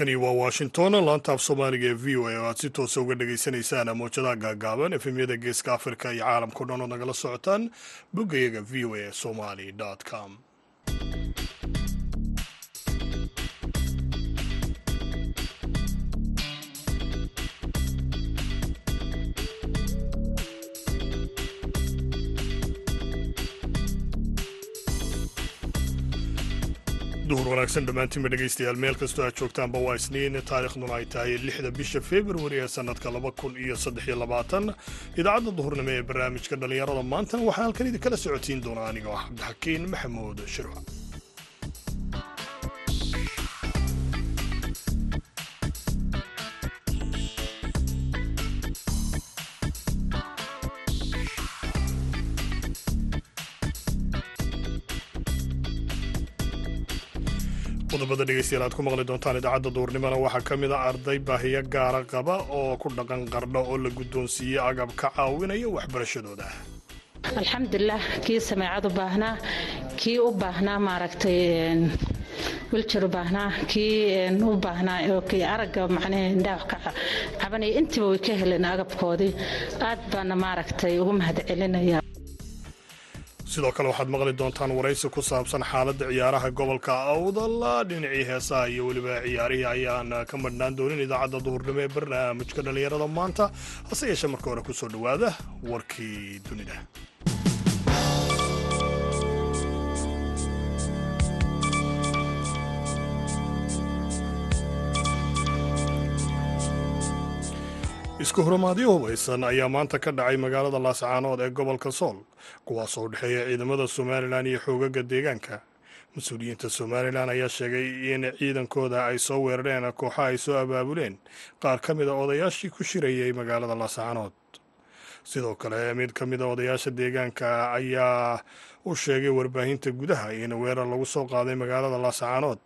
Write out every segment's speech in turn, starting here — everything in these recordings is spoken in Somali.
halkani waa washington laanta af soomaaliga ee v o a oo aad si toosa uga dhagaysanaysaan mowjadaha gaagaaban efemyada geeska afrika iyo caalamkao dhan ood nagala socotaan boggayaga v o a somali com duhur wanaagsan dhammaantiinba dhegaystayaal. Meel kastoo aad joogtaanba waa isniin. Taarikhduna ay tahay lixda bisha februari ee sannadka laba kun iyo saddexiyo labaatan. Idaacadda duhurnimo ee barnaamijka dhallinyarada. Maantana waxaa halkan idinkala socotiin doona aniga ah cabdixakiin maxamuud shirwa qodobada dhegeystayaal aad ku maqli doontaan idaacadda duurnimona waxaa ka mid a arday baahiyo gaara qaba oo ku dhaqan qardho oo la guddoonsiiyey agab ka caawinaya waxbarashadooda. Alxamdulilah kii sameecad u baahnaa kii u baahnaa maaragtay wiljar u baahnaa kii u baahnaa aragga macnaha indhaha ka cabanaya intiiba way ka heleen agabkoodii. Aad baana maaragtay ugu mahadcelinaya sidoo kale waxaad maqli doontaan waraysi ku saabsan xaaladda ciyaaraha gobolka awdal dhinacii heesaha iyo weliba ciyaarihii ayaan ka madhnaan doonin idaacadda duhurnimo ee barnaamijka dhallinyarada maanta. Hase yeeshee marka hore ku soo dhowaada warkii dunida isku huramaadyo hubaysan ayaa maanta ka dhacay magaalada laascaanood ee gobolka sool kuwaasoo u dhexeeya ciidamada somalilan iyo xoogaga deegaanka. Mas'uuliyiinta somalilan ayaa sheegay in ciidankooda ay soo weerareen kooxa ay soo abaabuleen qaar ka mida odayaashii ku shirayay magaalada laascaanood sidoo kale mid ka mida odayaasha deegaanka ayaa u sheegay warbaahinta gudaha in weerar lagu soo qaaday magaalada laascaanood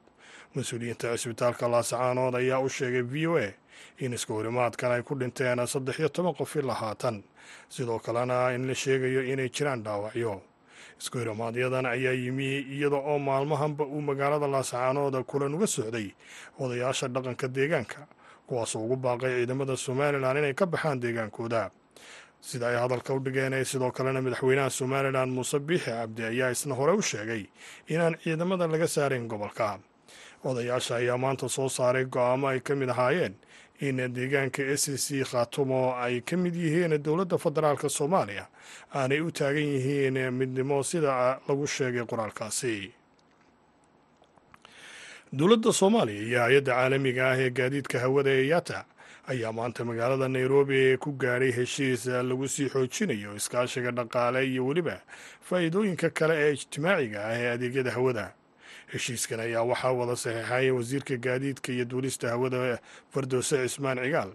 mas'uuliyiinta cisbitaalka laascaanood ayaa u sheegay v o a in isku horimaadkan ay ku dhinteen saddex iyo toban qof ilaa haatan sidoo kalena in la sheegayo inay jiraan dhaawacyo. Isku horimaaadyadan ayaa yimi iyada oo maalmahanba uu magaalada laascaanood kulan uga socday odayaasha dhaqanka deegaanka kuwaasoo ugu baaqay ciidamada somalilan inay ka baxaan deegaankooda. Sida ay hadalka u dhigeen sidoo kalena madaxweynaha somalilan muuse biixi cabdi ayaa isna hore u sheegay inaan ciidamada laga saarayn gobolka. Odayaasha ayaa maanta soo saaray go'aamo ay ka mid ahaayeen in deegaanka s c khaatumo ay ka mid yihiin dowladda federaalk soomaaliya aanay u taagan yihiin midnimo sida lagu sheegay qoraalkaasi. Dowladda soomaaliya iyo hay'adda caalamiga ah ee gaadiidka hawada ee yata ayaa maanta magaalada nairobi ku gaadhay heshiis lagu sii xoojinayo iskaashiga dhaqaale iyo weliba faa'iidooyinka kale ee ijtimaaciga ah ee adeegyada hawada heshiiskan ayaa waxaa wada saxiixaya wasiirka gaadiidka iyo duulista hawada fardowse cismaan cigaal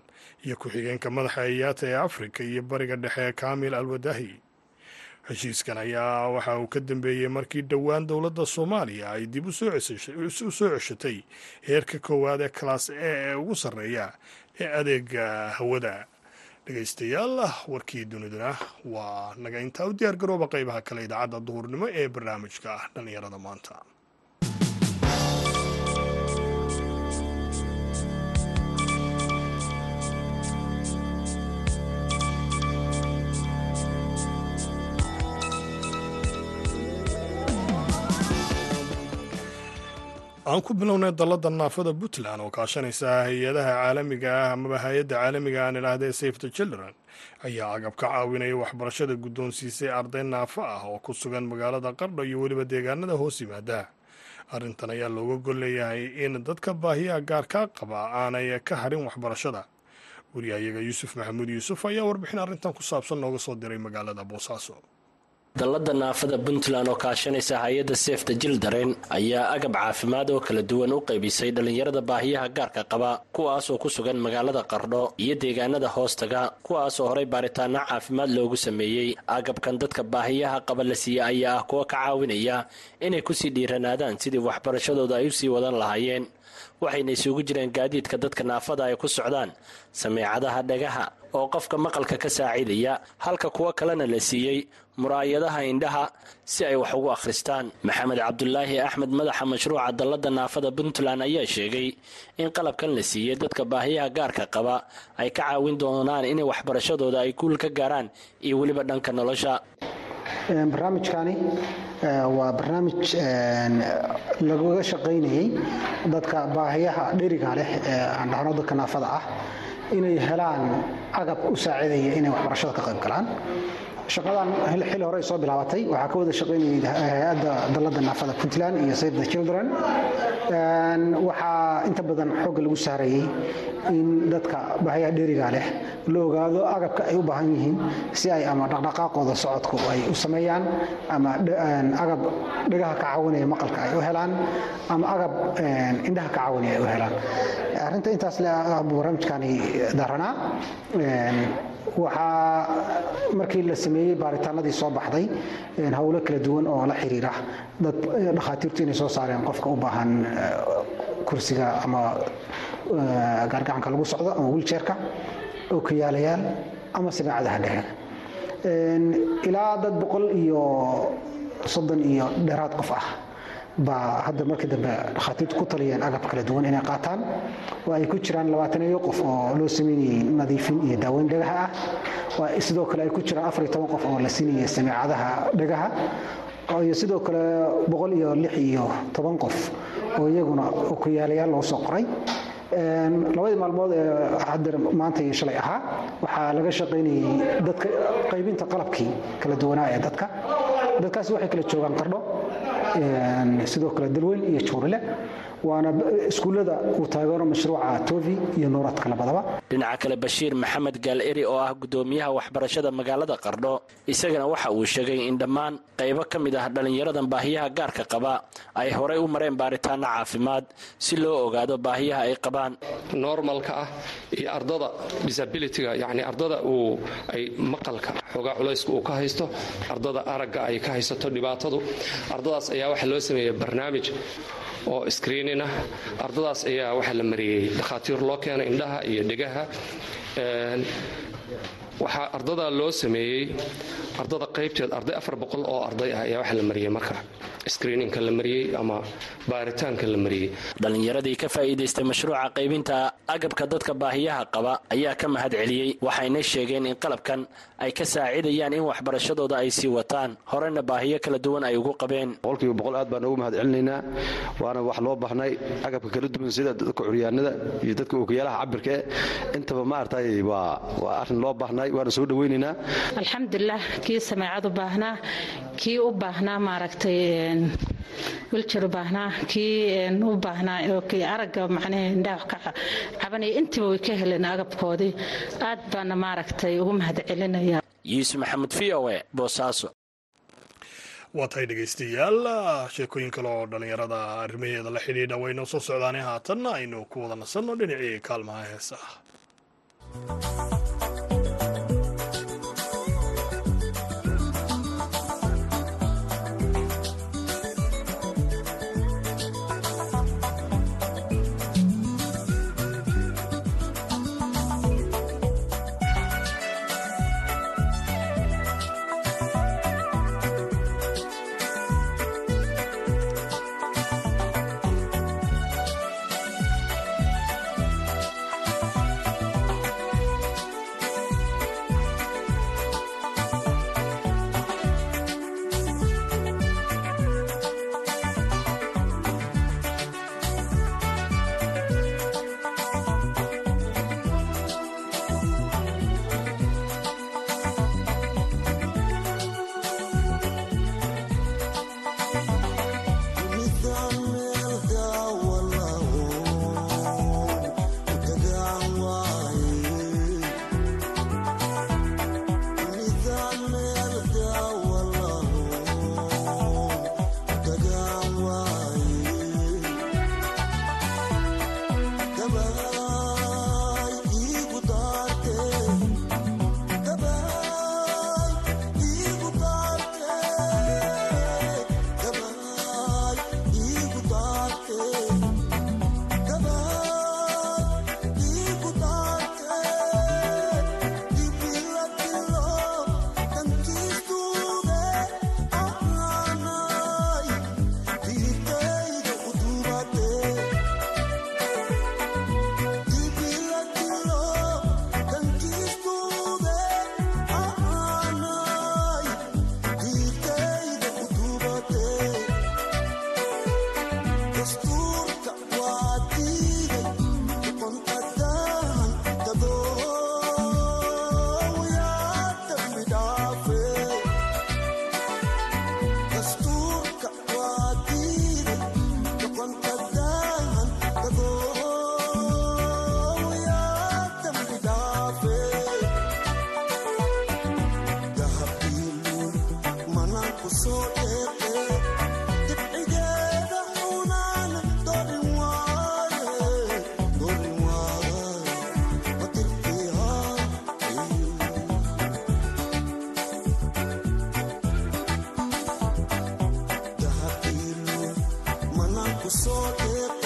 iyo ku-xigeenka madaxa eyaata ee afrika iyo bariga dhexe kaamil alwadahi heshiiskan ayaa waxa uu ka dambeeyey markii dhowaan dowladda soomaaliya ay dib u soo ceshatay heerka koowaad ee kalaas e ee ugu sarreeya ee adeega hawada. dhegaystayaal warkii duniduna waa naga intaa u diyaar garooba qaybaha kale idaacadda duhurnimo ee barnaamijka dhallinyarada maanta aan ku bilownay dalladda naafada puntland oo kaashanaysa hay'adaha caalamiga ah amaba hay'adda caalamiga aan idhaahdee safe the children ayaa agab ka caawinaya waxbarashada guddoonsiisay arday naafo ah oo ku sugan magaalada qardho iyo weliba deegaanada hoos yimaada. Arrintan ayaa looga gol leeyahay in dadka baahiyaha gaarkaa qaba aanay ka harin waxbarashada. Wariyahayaga yuusuf maxamuud yuusuf ayaa warbixin arrintan ku saabsan nooga soo diray magaalada boosaaso dallada naafada puntland oo kaashanaysa hay'adda seefta jildaren ayaa agab caafimaad oo kala duwan u qaybisay dhallinyarada baahiyaha gaarka qaba kuwaasoo ku sugan magaalada qardho iyo deegaanada hoostaga kuwaasoo horay baaritaano caafimaad loogu sameeyey. Agabkan dadka baahiyaha qaba la siiye ayaa ah kuwa ka caawinaya inay ku sii dhiiranaadaan sidii waxbarashadooda ay u sii wadan lahaayeen waxayna isugu jireen gaadiidka dadka naafada ay ku socdaan sameecadaha dhagaha oo qofka maqalka ka saacidaya halka kuwo kalena la siiyey muraayadaha indhaha si ay wax ugu akhristaan. Maxamed cabdulaahi axmed madaxa mashruuca dallada naafada puntland ayaa sheegay in qalabkan la siiyey dadka baahiyaha gaarka qaba ay ka caawin doonaan inay waxbarashadooda ay guul ka gaaraan iyo weliba dhanka nolosha barnaamijkani waa barnaamij lagaga shaqaynayay dadka baahiyaha dheriga leh ee aan dhahno dadka naafada ah inay helaan agab u saacidaya inay waxbarashada ka qayb galaan shaqadan xilli hore soo bilaabatay. Waxaa ka wada shaqaynayay hay'adda dalladda naafada puntland iyo save the children. Waxaa inta badan xoogga lagu saarayay in dadka baahiyaha dheriga leh la ogaado agabka ay u baahan yihiin si ay ama dhaqdhaqaaqooda socodku ay u sameeyaan ama agab dhegaha ka caawinaya maqalka ay u helaan ama agab indhaha ka caawinaya ay u helaan. Arrinta intaas le barnaamijkani daranaa waxaa markii la sameeyey baaritaanadii soo baxday howlo kala duwan oo la xiriira dad dhakhaatiirtu inay soo saareen qofka u baahan kursiga ama gaargacanka lagu socdo ama wiiljeerka ookiyaalayaal ama samaacadaha dhexe. Ilaa dad boqol iyo soddon iyo dheeraad qof ah baa hadda markii dambe dhakhaatiirtu ku taliyeen agab kala duwan inay qaataan. Oo ay ku jiraan labaataneeyo qof oo loo sameynayey nadiifin iyo daaweyn dhagaha ah. Sidoo kale ay ku jiraan afar iyo toban qof oo la siinayay samiicadaha dhagaha. Iyo sidoo kale boqol iyo lix iyo toban qof oo iyaguna okuyaalayaal loo soo qoray. Labadii maalmood ee hadda maanta iyo shalay ahaa waxaa laga shaqaynayey dadka qaybinta qalabkii kala duwanaa ee dadka. Dadkaasi waxay kala joogaan qardho sidoo kale dalweyn iyo juurile waana iskuullada uu taageero mashruuca tovi iyo nuuradka labadaba dhinaca kale bashiir maxamed gaal-eri oo ah gudoomiyaha waxbarashada magaalada qardho isagana waxa uu sheegay in dhammaan qaybo ka mid ah dhallinyaradan baahiyaha gaarka qaba ay horay u mareen baaritaano caafimaad si loo ogaado baahiyaha ay qabaan. Normalka ah iyo ardada disabilityga yacni ardada uu ay maqalka xoogaa culayska uu ka haysto ardada aragga ay ka haysato dhibaatadu ardadaas ayaa waxaa loo sameeyey barnaamij oo screenin ah ardadaas ayaa waxaa la mariyey dhakhaatiir loo keenay indhaha iyo dhegaha waxaa ardada loo sameeyey ardada qaybteed arday afar boqol oo arday ah ayaa waxaa la mariyey marka. Screeninka la mariyey ama baaritaanka la mariyey dhallinyaradii ka faa'iidaystay mashruuca qaybinta agabka dadka baahiyaha qaba ayaa ka mahad celiyey waxayna sheegeen in qalabkan ay ka saacidayaan in waxbarashadooda ay sii wataan. Horena baahiyo kala duwan ay ugu qabeen. Boqolkiiba boqol aad baan ugu mahad celinaynaa waana wax loo baahnay agabka kala duwan sida dadka curyaanada iyo dadka ookiyaalaha cabirkae intaba maaragtay waa waa arrin loo baahnay waana soo dhawaynaynaa alxamdulilah kii sameecad u baahnaa kii u baahnaa maaragtay wiljar u baahnaa kii u baahnaa aragga macnaha indhaha ka cabanaya intiba way ka heleen agabkoodii. Aad baana maaragtay ugu mahad celinaya yuusuf maxamed v o e boosaaso waa tahay dhegaystayaal sheekooyin kale oo dhallinyarada arrimaheeda la xidhiidha waynoo soo socdaane. Haatanna aynu ku wada nasanno dhinacii kaalmaha heesaha وصوتك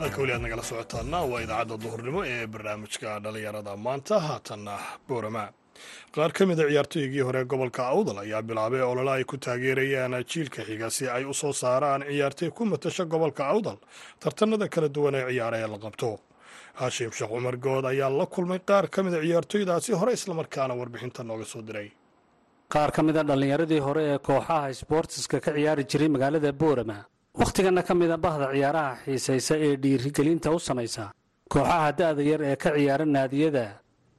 halka weli aad nagala socotaana waa idaacadda duhurnimo ee barnaamijka dhallinyarada maanta. Haatanna boorama. Qaar ka mida ciyaartooygii hore gobolka awdal ayaa bilaabay olole ay ku taageerayaan jiilka xiga si ay u soo saaraan ciyaartooy ku matasha gobolka awdal tartanada kala duwan ee ciyaara ee la qabto. Haashim sheekh cumar good ayaa la kulmay qaar ka mida ciyaartooydaasi hore islamarkaana warbixinta nooga soo diray. Qaar ka mid a dhallinyaradii hore ee kooxaha sboortiska ka ciyaari jiray magaalada boorama wakhtigana ka mida bahda ciyaaraha xiisaysa ee dhiirigelinta u samaysa kooxaha da'da yar ee ka ciyaara naadiyada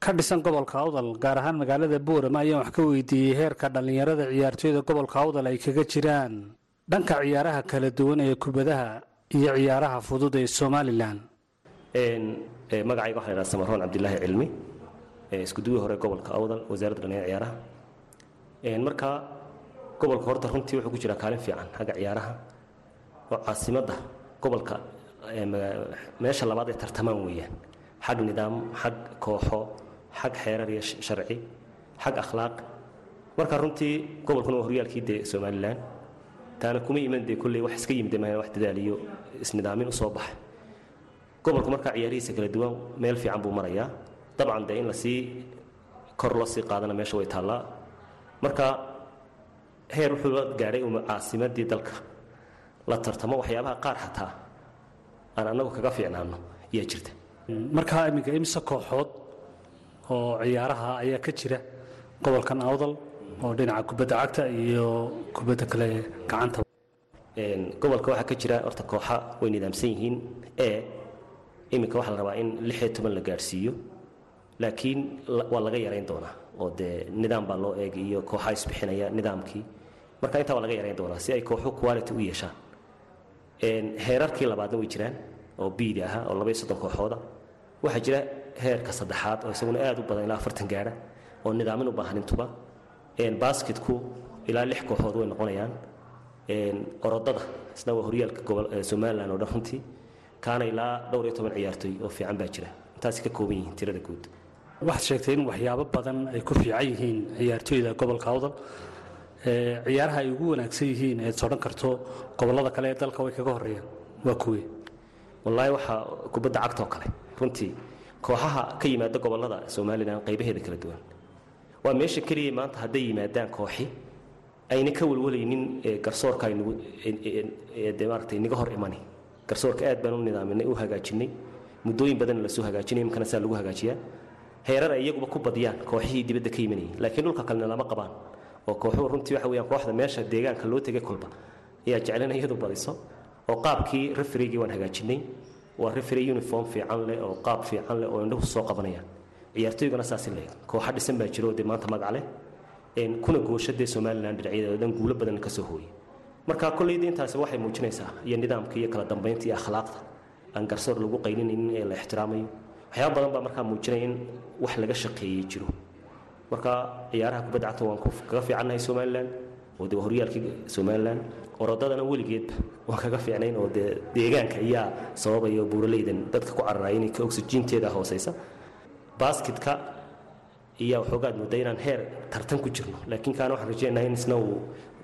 ka dhisan gobolka awdal gaar ahaan magaalada boorama ayaan wax ka weydiiyey heerka dhallinyarada ciyaartooyda gobolka awdal ay kaga jiraan. Dhanka ciyaaraha kala duwan ee kubadaha iyo ciyaaraha fudud ee somalilan. Magacayga waxa la ydhaha samaroon cabdilaahi cilmi iskuduwii hore gobolka awdal wasaaradda dhallinyar ciyaaraha. Marka gobolka horta runtii wuxuu ku jiraa kaalin fiican xagga ciyaaraha oo caasimadda gobolka meesha labaad ay tartamaan weeyaan. Xag nidaam xag kooxo xag xeerar iyo sharci xag akhlaaq. Marka runtii gobolkuna waa horyaalkii dee somalilan taana kuma iman dee kolley wax iska yimid maahan wax dadaaliyo isnidaamin u soo baxay gobolku markaa ciyaarihiisa kala duwan meel fiican buu marayaa. Dabcan dee in la sii kor loo qaadana meesha way taallaa. Marka heer wuxuu la caasimadii dalka la tartamo waxyaabaha qaar xataa. Aan annagu kaga fiicnaano ayaa jirta. Markaa iminka imse kooxood oo ciyaaraha ayaa ka jira gobolkan awdal oo dhinaca kubadda cagta iyo kubadda kale gacanta. Gobolka waxaa ka jira horta kooxa way nidaamsan yihiin ee iminka waxaa la rabaa in lixiyo toban la gaadhsiiyo laakiin waa laga yarayn doonaa oo dee nidaam baa loo eegay iyo kooxaa isbixinaya nidaamkii. Marka intaa waa laga yarayn doonaa si ay kooxu quality u yeeshaan heerarkii labaadna way jiraan oo biidi ahaa oo labaiyo soddon kooxooda. Waxaa jira heerka saddexaad oo isaguna aad u badan ilaa afartan gaadha oo nidaamin u baahan intuba. Basketku ilaa lix kooxood way noqonayaan. Orodada isna waa horyaalka somalilan oo dhan runtii kaana ilaa dhowr iyo toban ciyaartooy oo fiican baa jira. Intaasi ka kooban yihiin tirada guud. Waxaad sheegtay in waxyaabo badan ay ku fiican yihiin ciyaartooyda gobolka awdal ciyaaraha ay ugu wanaagsan yihiin eed sodhan karto gobollada kale ee dalka way kaga horeeyaan waa kuwii wallaahi waxaa kubadda cagta oo kale runtii kooxaha ka yimaada gobollada somalilan qaybaheeda kala duwan. Waa meesha keliya maanta hadday yimaadaan kooxi ayna ka walwalaynin garsoorka de inaga hor imani. Garsoorka aad baan u nidaaminay u hagaajinay. Muddooyin badan la soo hagaajinay imkana saa lagu hagaajiyaa. Heerar ay iyaguba ku badiyaan kooxihii dibadda ka yimanayay laakiin dhulka kalena lama qabaan oo kooxuhu runtii meesha deegaanka loo tegay kolba ayaa jeclan iyadu badiso oo qaabkii referigii waan hagaajinay. Waa referi uniform fiican leh oo qaab fiican leh oo indhuhu soo qabanayaan. Ciyaartooygana saasi leeg kooxa dhisan baa jiro oo dee maanta magac leh. Kuna goosha dee somalilan dhinacyadeeda dhan guulo badan ka hooyay. Marka kollayda intaasi waxay muujinaysaa iyo nidaamka iyo kala dambaynta iyo akhlaaqda aan garsoor lagu qayninayn ee la ixtiraamayo waxyaaba badan baa markaa muujinaya in wax laga shaqeeyey jiro marka ciyaaraha kubadda cagta waan kaga fiicannahay somalilan oo dee horyaalkii somalilan orodadana weligeedba waan kaga fiicnayn oo dee deegaanka ayaa sababaya buuraleydan dadka ku cararaya inay ka oksijiinteeda hooseysa basketka iyaa waxoogaad mudda inaan heer tartan ku jirno laakiin kaana waxaan rajeynaha in isna uu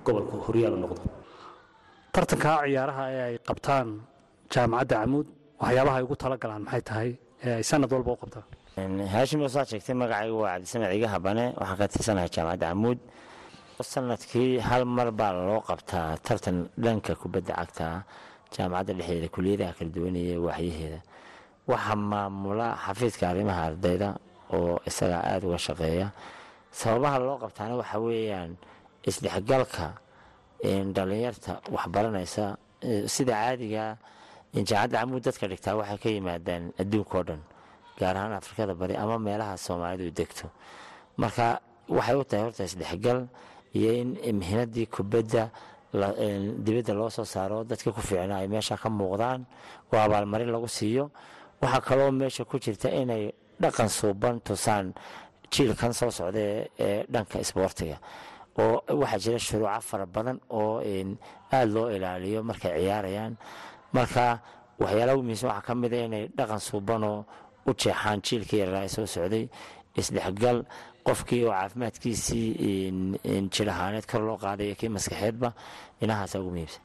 gobolka horyaalu noqdo. Tartanka ciyaaraha ee ay qabtaan jaamacadda camuud waxyaabaha ay ugu tala galaan maxay tahay? Ee ay sanad walba u qabtaan haashim wasaad sheegtay magacaygu waa cabdisamed ciga habane waxaan ka tirsanahay jaamacadda camuud. Sanadkii hal mar baa loo qabtaa tartan dhanka kubadda cagta jaamacadda dhexdeeda kuliyadaha kala duwan iyo waaxyaheeda waxaa maamula xafiidka arrimaha ardayda oo isagaa aada uga shaqeeya. Sababaha loo qabtaana waxa weeyaan isdhexgalka dhallinyarta waxbaranaysa sida caadiga jaamacadda camuud dadka dhigtaa waxay ka yimaadaan adduunka oo dhan gaar ahaan afrikada bari ama meelaha soomaalidu degto. Marka waxay u tahay horta isdhexgal iyo in mihnadii kubadda dibadda loo soo saaro dadka ku fiicna ay meesha ka muuqdaan oo abaalmarin lagu siiyo. Waxaa kaloo meesha ku jirta inay dhaqan suuban tusaan jiilkan soo socda ee dhanka isboortiga. Oo waxaa jira shuruuco fara badan oo aada loo ilaaliyo markay ciyaarayaan. Marka waxyaalaha muhiimsan waxaa ka mid a inay dhaqan suubanoo u jeexaan jiilkii yaraa soo socday isdhexgal qofkii oo caafimaadkiisii jir ahaaneed kor loo qaadaya kii maskaxeedba dhinahaasa ugu muhiimsan.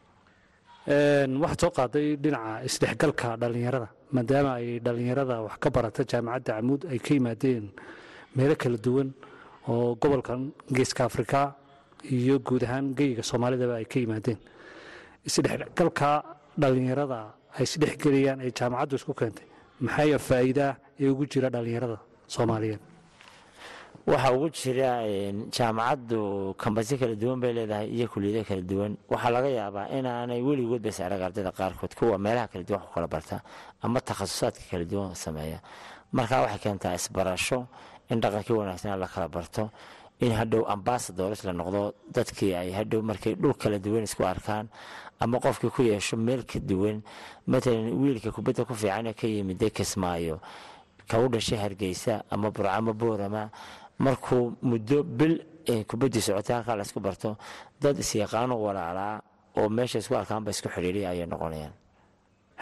Waxaad soo qaaday dhinaca isdhexgalka dhallinyarada maadaama ay dhallinyarada wax ka barata jaamacadda camuud ay ka yimaadeen meelo kala duwan oo gobolkan geeska afrika iyo guud ahaan geyga soomaalidaba ay ka yimaadeen. Isdhexgalka dhallinyarada ay isdhexgelayaan ee jaamacaddu isku keentay maxay faa'iidaa ee ugu jira dhallinyarada soomaaliyeed? Waxaa ugu jira jaamacaddu kambasyo kala duwan bay leedahay iyo kuliyado kala duwan. Waxaa laga yaabaa inaanay weligood bas arag ardayda qaarkood. Kuwa meelaha kala duwan ku kala barta ama takhasusaadka kala duwan sameeya. Markaa waxay keentaa isbarasho in dhaqankii wanaagsanaa la kala barto in hadhow ambasadors la noqdo dadkii ay hadhow markay dhul kala duwan isku arkaan ama qofkii ku yeesho meel ka duwan matalan wiilka kubadda ku fiicane ka yimid kismaayo ka u dhashay hargeysa ama burcamo boorama markuu muddo bil kubaddii socotay halkaa la isku barto dad isyaqaano walaalaa oo meesha isku arkaanba isku xidhiiriya ayay noqonayaan.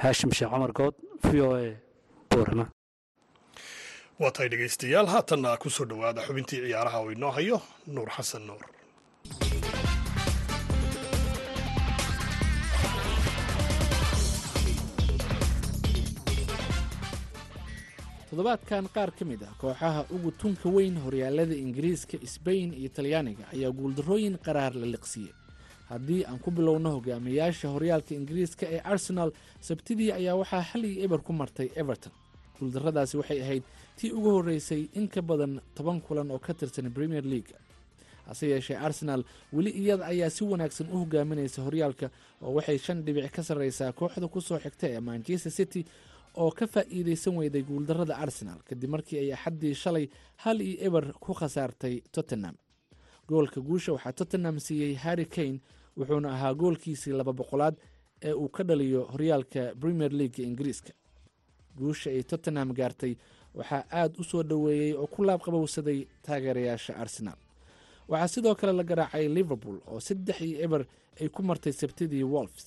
Haashim sheekh cumar good v o a boorama waa tahay dhegaystayaal. Haatanna ku soo dhowaada xubintii ciyaaraha oo inoo hayo. Nuur xasan nuur. Toddobaadkan qaar ka mid ah kooxaha ugu tunka weyn horyaalada ingiriiska sbain iyo talyaaniga ayaa guuldarrooyin qaraar la liqsiiyey. Haddii aan ku bilowno hogaamiyayaasha horyaalka ingiriiska ee arsenal sabtidii ayaa waxaa xal iyo eber ku martay everton guuldarradaasi waxay ahayd tii ugu horreysay in ka badan toban kulan oo ka tirsan premier leaga hase yeeshee arsenal weli iyada ayaa si wanaagsan u hogaaminaysa horyaalka oo waxay shan dhibic ka sarreysaa kooxda ku soo xigta ee manchester city oo ka faa'iidaysan weyday guuldarrada arsenal kadib markii ay axaddii shalay hal iyo eber ku khasaartay tottenham. Goolka guusha waxaa tottenham siiyey harry kane wuxuuna ahaa goolkiisii laba boqolaad ee uu ka dhaliyo horyaalka premier leaga ingiriiska guusha ay tottenham gaartay waxaa aada u soo dhoweeyey oo ku laabqabowsaday taageerayaasha arsenal. Waxaa sidoo kale la garaacay liverpool oo saddex iyo eber ay ku martay sabtidii wolfs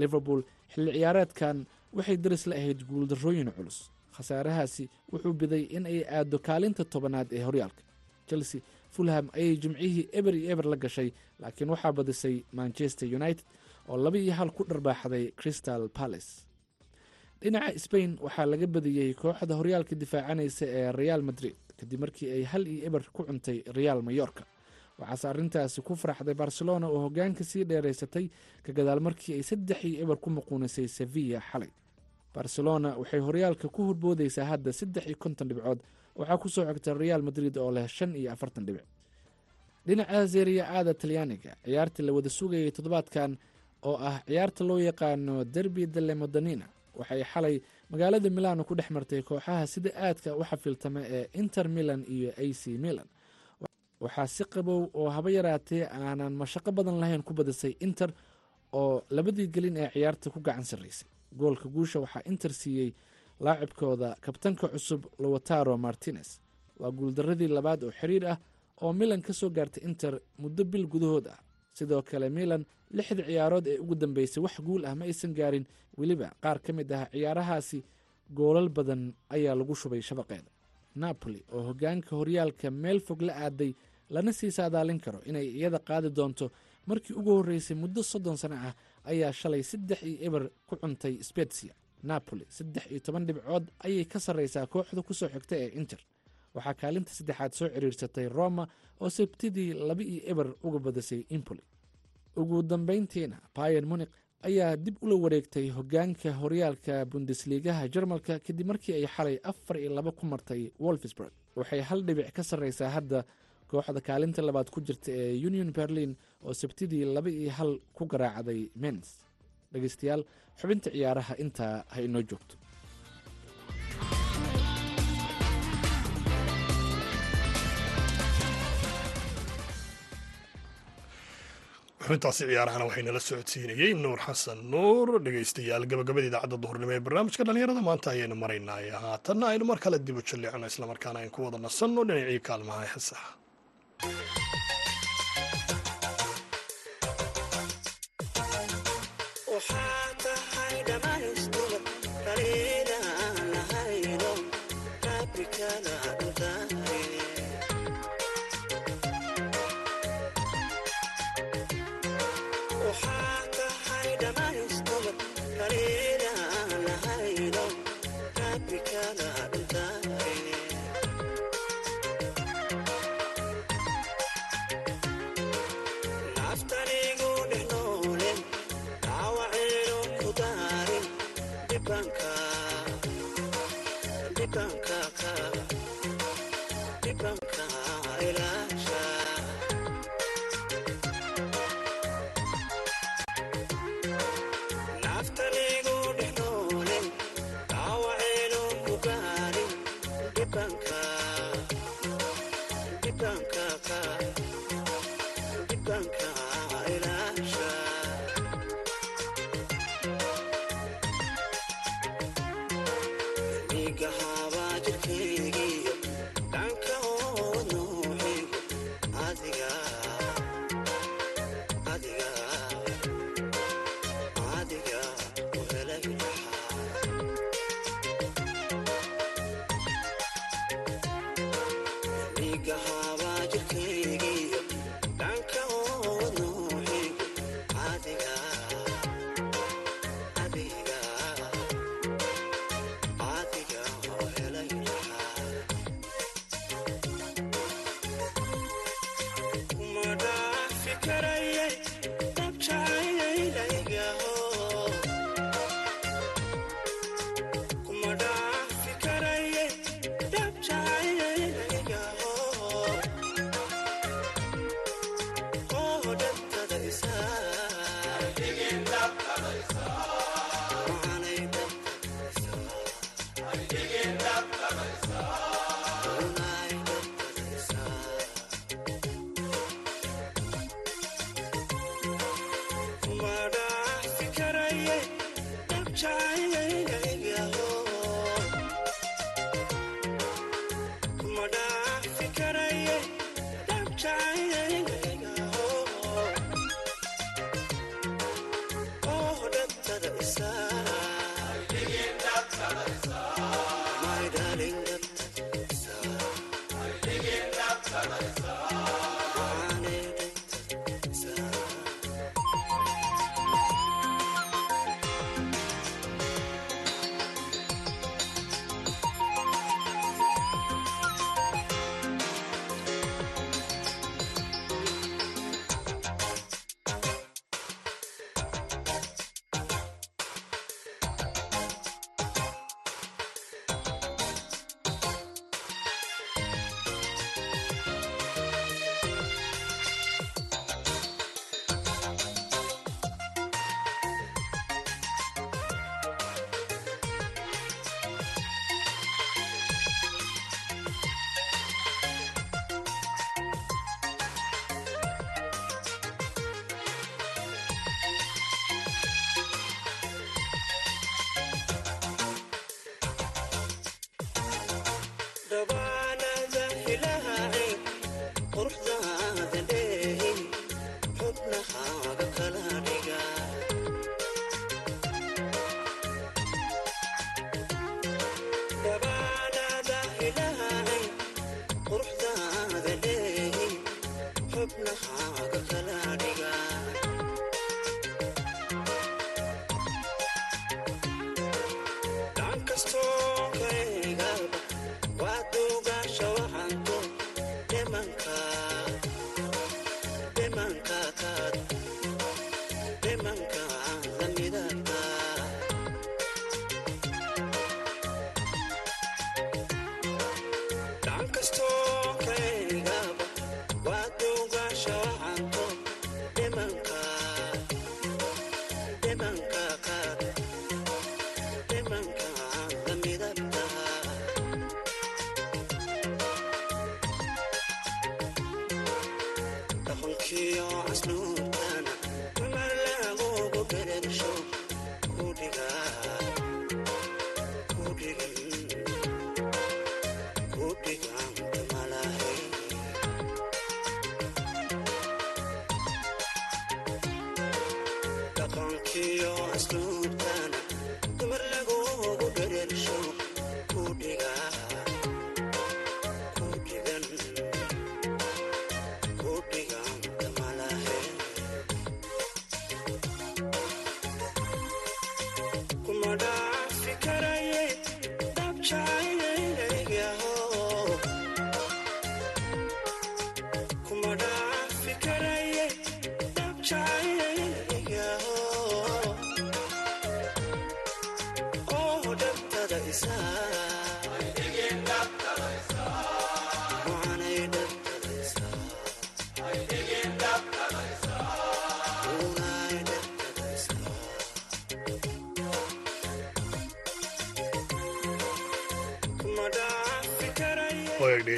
liverpool xilli ciyaareedkan waxay daris la ahayd guuldarrooyin culus. Khasaarahaasi wuxuu biday in ay aado kaalinta tobanaad ee horyaalka. Chelsea fulham ayay jimcihii eber iyo eber la gashay laakiin waxaa badisay manchester united oo laba iyo hal ku dharbaaxday crystal palace dhinaca sbain waxaa laga badiyey kooxda horyaalka difaacanaysa ee real madrid kadib markii ay hal iyo eber ku cuntay real mayorka waxaase arrintaasi ku faraxday barcelona oo hogaanka sii dheeraysatay ka gadaal markii ay saddex iyo eber ku muquunisay sevilla xalay. Barcelona waxay horyaalka ku horboodaysaa hadda saddex iyo konton dhibcood. Waxaa ku soo xigta real madrid oo leh shan iyo afartan dhibic. Dhinaca seriya aada talyaaniga ciyaartii la wada sugayay toddobaadkan oo ah ciyaarta loo yaqaano derbi dele modanina waxay xalay magaalada milano ku dhex martay kooxaha sida aadka u xafiltama ee inter milan iyo a c milan. Waxaa si qabow oo haba yaraatee aanan mashaqo badan lahayn ku badisay inter oo labadii gelin ee ciyaarta ku gacan sarraysay goolka guusha waxaa inter siiyey laacibkooda kabtanka cusub lowataro martinez. Waa guuldaradii labaad oo xiriir ah oo milan ka soo gaartay inter muddo bil gudahood ah sidoo kale milan lixda ciyaarood ee ugu dambeysay wax guul ah ma aysan gaarin weliba qaar ka mid ah ciyaarahaasi goolal badan ayaa lagu shubay shabaqeeda napoli oo hogaanka horyaalka meel fog la aaday lana sii saadaalin karo inay iyada qaadi doonto markii ugu horreysay muddo soddon sano ah ayaa shalay saddex iyo eber ku cuntay spetsia napoli saddex iyo toban dhibcood ayay ka sarreysaa kooxda ku soo xigta ee inter waxaa kaalinta saddexaad soo ciriirsatay roma oo sabtidii laba iyo eber uga badisay impoli ugu dambeyntiina bayer munik ayaa dib ula wareegtay hogaanka horyaalka bundesliigaha jarmalka kadib markii ay xalay afar iyo laba ku martay wolfsburg. Waxay hal dhibic ka sarreysaa hadda kooxda kaalinta labaad ku jirta ee union berlin oo sabtidii laba iyo hal ku garaacday mens dhegeystayaal xubinta ciyaaraha intaa ha inoo joogto xubintaasi ciyaarahana waxaynala socodsiinayey nuur xasan nuur dhegeystayaal gabagabada idaacadda duhurnimo ee barnaamijka dhallinyarada. Maanta ayaynu maraynay haatanna aynu mar kale dib u jalleecno islamarkaana aynu ku wada nasanno dhinacii kaalmaha heesaha Deep down,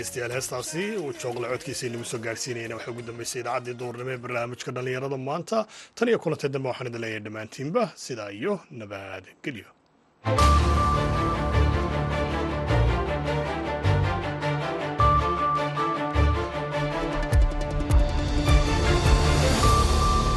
waag dhegeystayaal heestaasi uu jooqla codkiisa inagu soo gaarsiinayana waxaa ugu dambeysay idaacaddii duurnimo ee barnaamijka dhallinyarada maanta. Tan iyo kulantay dambe waxaan idin leeyahay dhammaantiinba sidaa iyo nabadgelyo